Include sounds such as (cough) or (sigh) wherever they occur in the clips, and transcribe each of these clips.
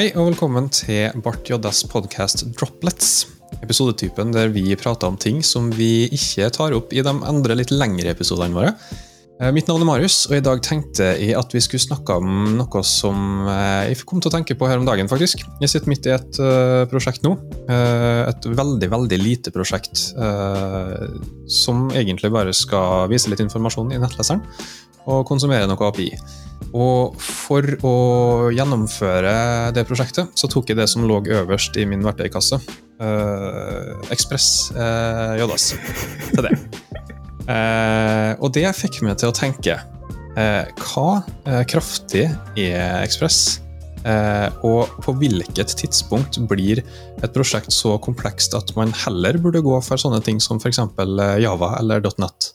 Hei og velkommen til Bart JS podkast Droplets. Episodetypen der vi prater om ting som vi ikke tar opp i de andre litt lengre episodene våre. Eh, Mitt navn er Marius, og i dag tenkte jeg at vi skulle snakke om noe som eh, jeg kom til å tenke på her om dagen, faktisk. Jeg sitter midt i et eh, prosjekt nå. Et veldig, veldig lite prosjekt som egentlig bare skal vise litt informasjon i nettleseren og konsumere noe API. Og for å gjennomføre det prosjektet, så tok jeg det som lå øverst i min verktøykasse. Ekspress Jodas til det. Eh, og det fikk meg til å tenke eh, Hva eh, kraftig er Ekspress? Eh, og på hvilket tidspunkt blir et prosjekt så komplekst at man heller burde gå for sånne ting som f.eks. Java eller .net?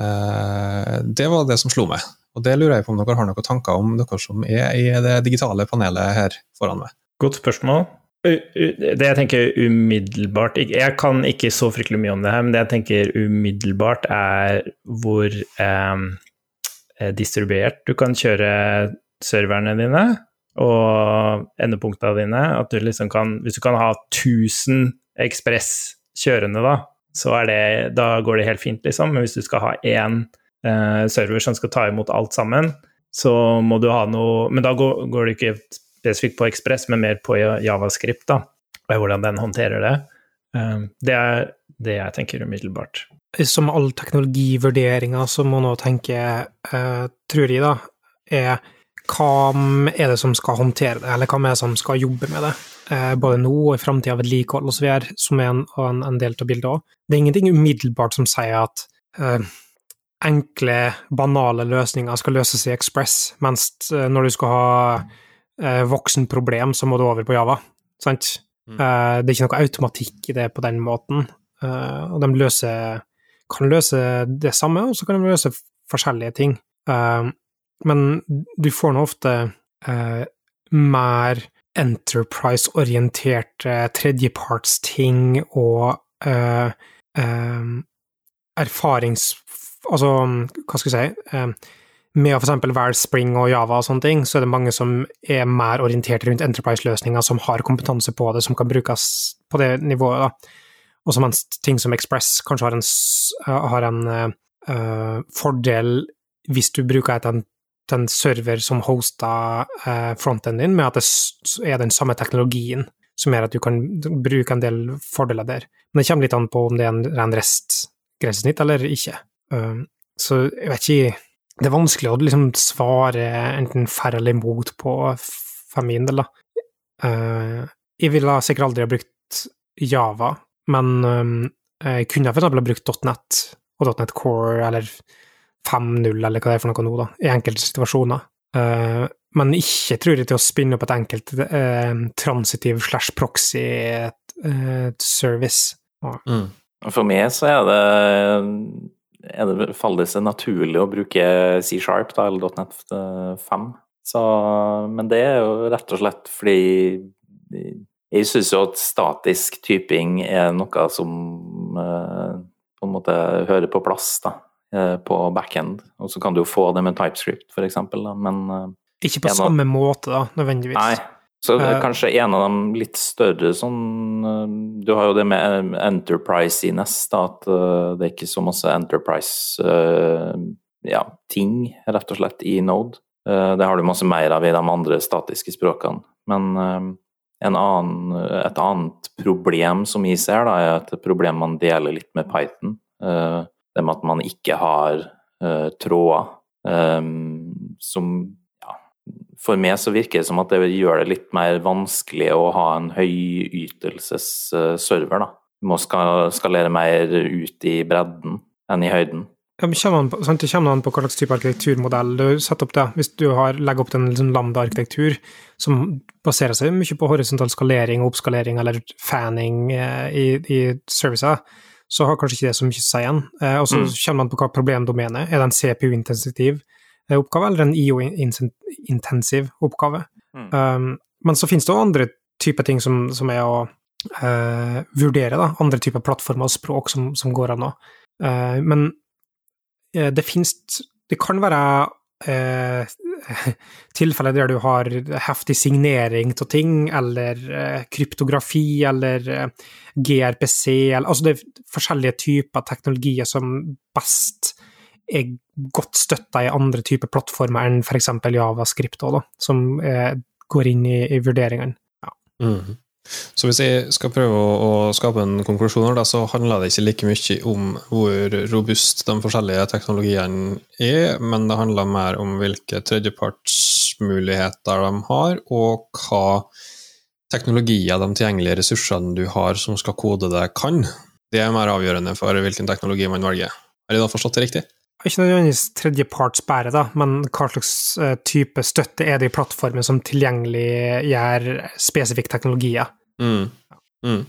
Eh, det var det som slo meg. Og det lurer jeg på om dere har noen tanker om, dere som er i det digitale panelet her foran meg. Godt spørsmål. Det jeg tenker umiddelbart Jeg kan ikke så fryktelig mye om det her, men det jeg tenker umiddelbart, er hvor eh, distribuert du kan kjøre serverne dine og endepunktene dine. At du liksom kan Hvis du kan ha 1000 Ekspress kjørende, da, så er det Da går det helt fint, liksom. Men hvis du skal ha én eh, server som skal ta imot alt sammen, så må du ha noe Men da går, går det ikke spesifikt på Ekspress, men mer på Javascript, da. Og hvordan den håndterer det. Um, Det er det jeg tenker umiddelbart. som all teknologivurderinger så må nå tenke, eh, tror jeg, da, er hva er det som skal håndtere det, eller hva er det som skal jobbe med det, eh, både nå og i framtida, vedlikehold osv., som er en, en, en del av bildet òg. Det er ingenting umiddelbart som sier at eh, enkle, banale løsninger skal løses i Express, mens eh, når du skal ha voksenproblem, så må du over på Java. Sant? Mm. Eh, det er ikke noe automatikk i det på den måten. Eh, og de løser, kan løse det samme, og så kan de løse forskjellige ting. Eh, men du får nå ofte eh, mer enterprise-orienterte tredjepartsting og eh, eh, erfarings... Altså, hva skal jeg si eh, Med å eksempel være Spring og Java og sånne ting, så er det mange som er mer orientert rundt enterprise-løsninger, som har kompetanse på det, som kan brukes på det nivået, da. Og så mens ting som Express kanskje har en, har en eh, eh, fordel hvis du bruker et, en, server som hoster uh, fronten din, med at det er den samme teknologien som gjør at du kan bruke en del fordeler der. Men det kommer litt an på om det er en ren grensesnitt eller ikke. Uh, så jeg vet ikke Det er vanskelig å liksom svare enten for eller imot på for min del, da. Uh, jeg ville sikkert aldri ha brukt Java, men um, jeg kunne for eksempel ha brukt .NET og .NET Core eller 5.0 eller hva det er for noe nå, da, i enkelte situasjoner. Uh, men ikke tror jeg til å spinne opp et enkelt uh, transitiv slash proxy uh. Mm. For meg så er det, er det faller det seg naturlig å bruke C-sharp da, eller .NET 5. Så, men det er jo rett og slett fordi jeg syns jo at statisk typing er noe som eh, på en måte hører på plass da, eh, på backend. Og så kan du jo få det med TypeScript, da, men eh, Ikke på samme måte, da, nødvendigvis. Nei. Så det er Eh, kanskje en av de litt større sånn eh, Du har jo det med enterprise-iness, da, at eh, det er ikke så masse enterprise-ting, ja, rett og slett, i Node. Eh, Det har du masse mer av i de andre statiske språkene. Men eh, en annen, et annet problem som vi ser, da, er et problem man deler litt med Python. Eh, Det med at man ikke har eh, tråder eh, som For meg så virker det som at det gjør det litt mer vanskelig å ha en høyytelsesserver. Du må skalere mer ut i bredden enn i høyden. Ja, det kommer an på hva slags type arkitekturmodell du setter opp. det. Hvis du har, legger opp til en liksom lambda-arkitektur som baserer seg mye på horisontal skalering og oppskalering eller fanning eh, i, i servicer, så har kanskje ikke det så mye å si igjen. Eh, og så Mm. kommer man på hva problemdomenet er. det en CPU-intensitiv oppgave eller en IO-intensiv oppgave? Mm. Um, men så finnes det også andre typer ting som, som er å uh, vurdere, da. Andre typer plattformer og språk som, som går an å. uh, men uh, det finnes Det kan være eh, (laughs) tilfeller der du har heftig signering av ting, eller eh, kryptografi, eller eh, GRPC eller, Altså det er forskjellige typer teknologier som best er godt støtta i andre typer plattformer enn f.eks. Javascript, også, da, som eh, går inn i, i vurderingene. Ja. Mm. Så hvis jeg skal prøve å, å skape en konklusjon, da, så handler det ikke like mye om hvor robust de forskjellige teknologiene er, men det handler mer om hvilke tredjepartsmuligheter de har, og hva teknologier, de tilgjengelige ressursene du har som skal kode det, kan. Det er mer avgjørende for hvilken teknologi man velger. Har jeg da forstått det riktig? Ikke nødvendigvis tredjepartsbære, da, men hva slags eh, type støtte er det i plattformen som tilgjengeliggjør spesifikke teknologier? Mm. Mm.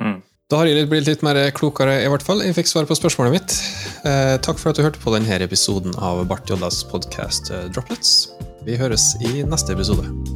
Mm. Da har jeg blitt litt mer klokere, i hvert fall. Jeg fikk svar på spørsmålet mitt. Eh, takk for at du hørte på denne episoden av Bart Joddas podkast Droplets. Vi høres i neste episode.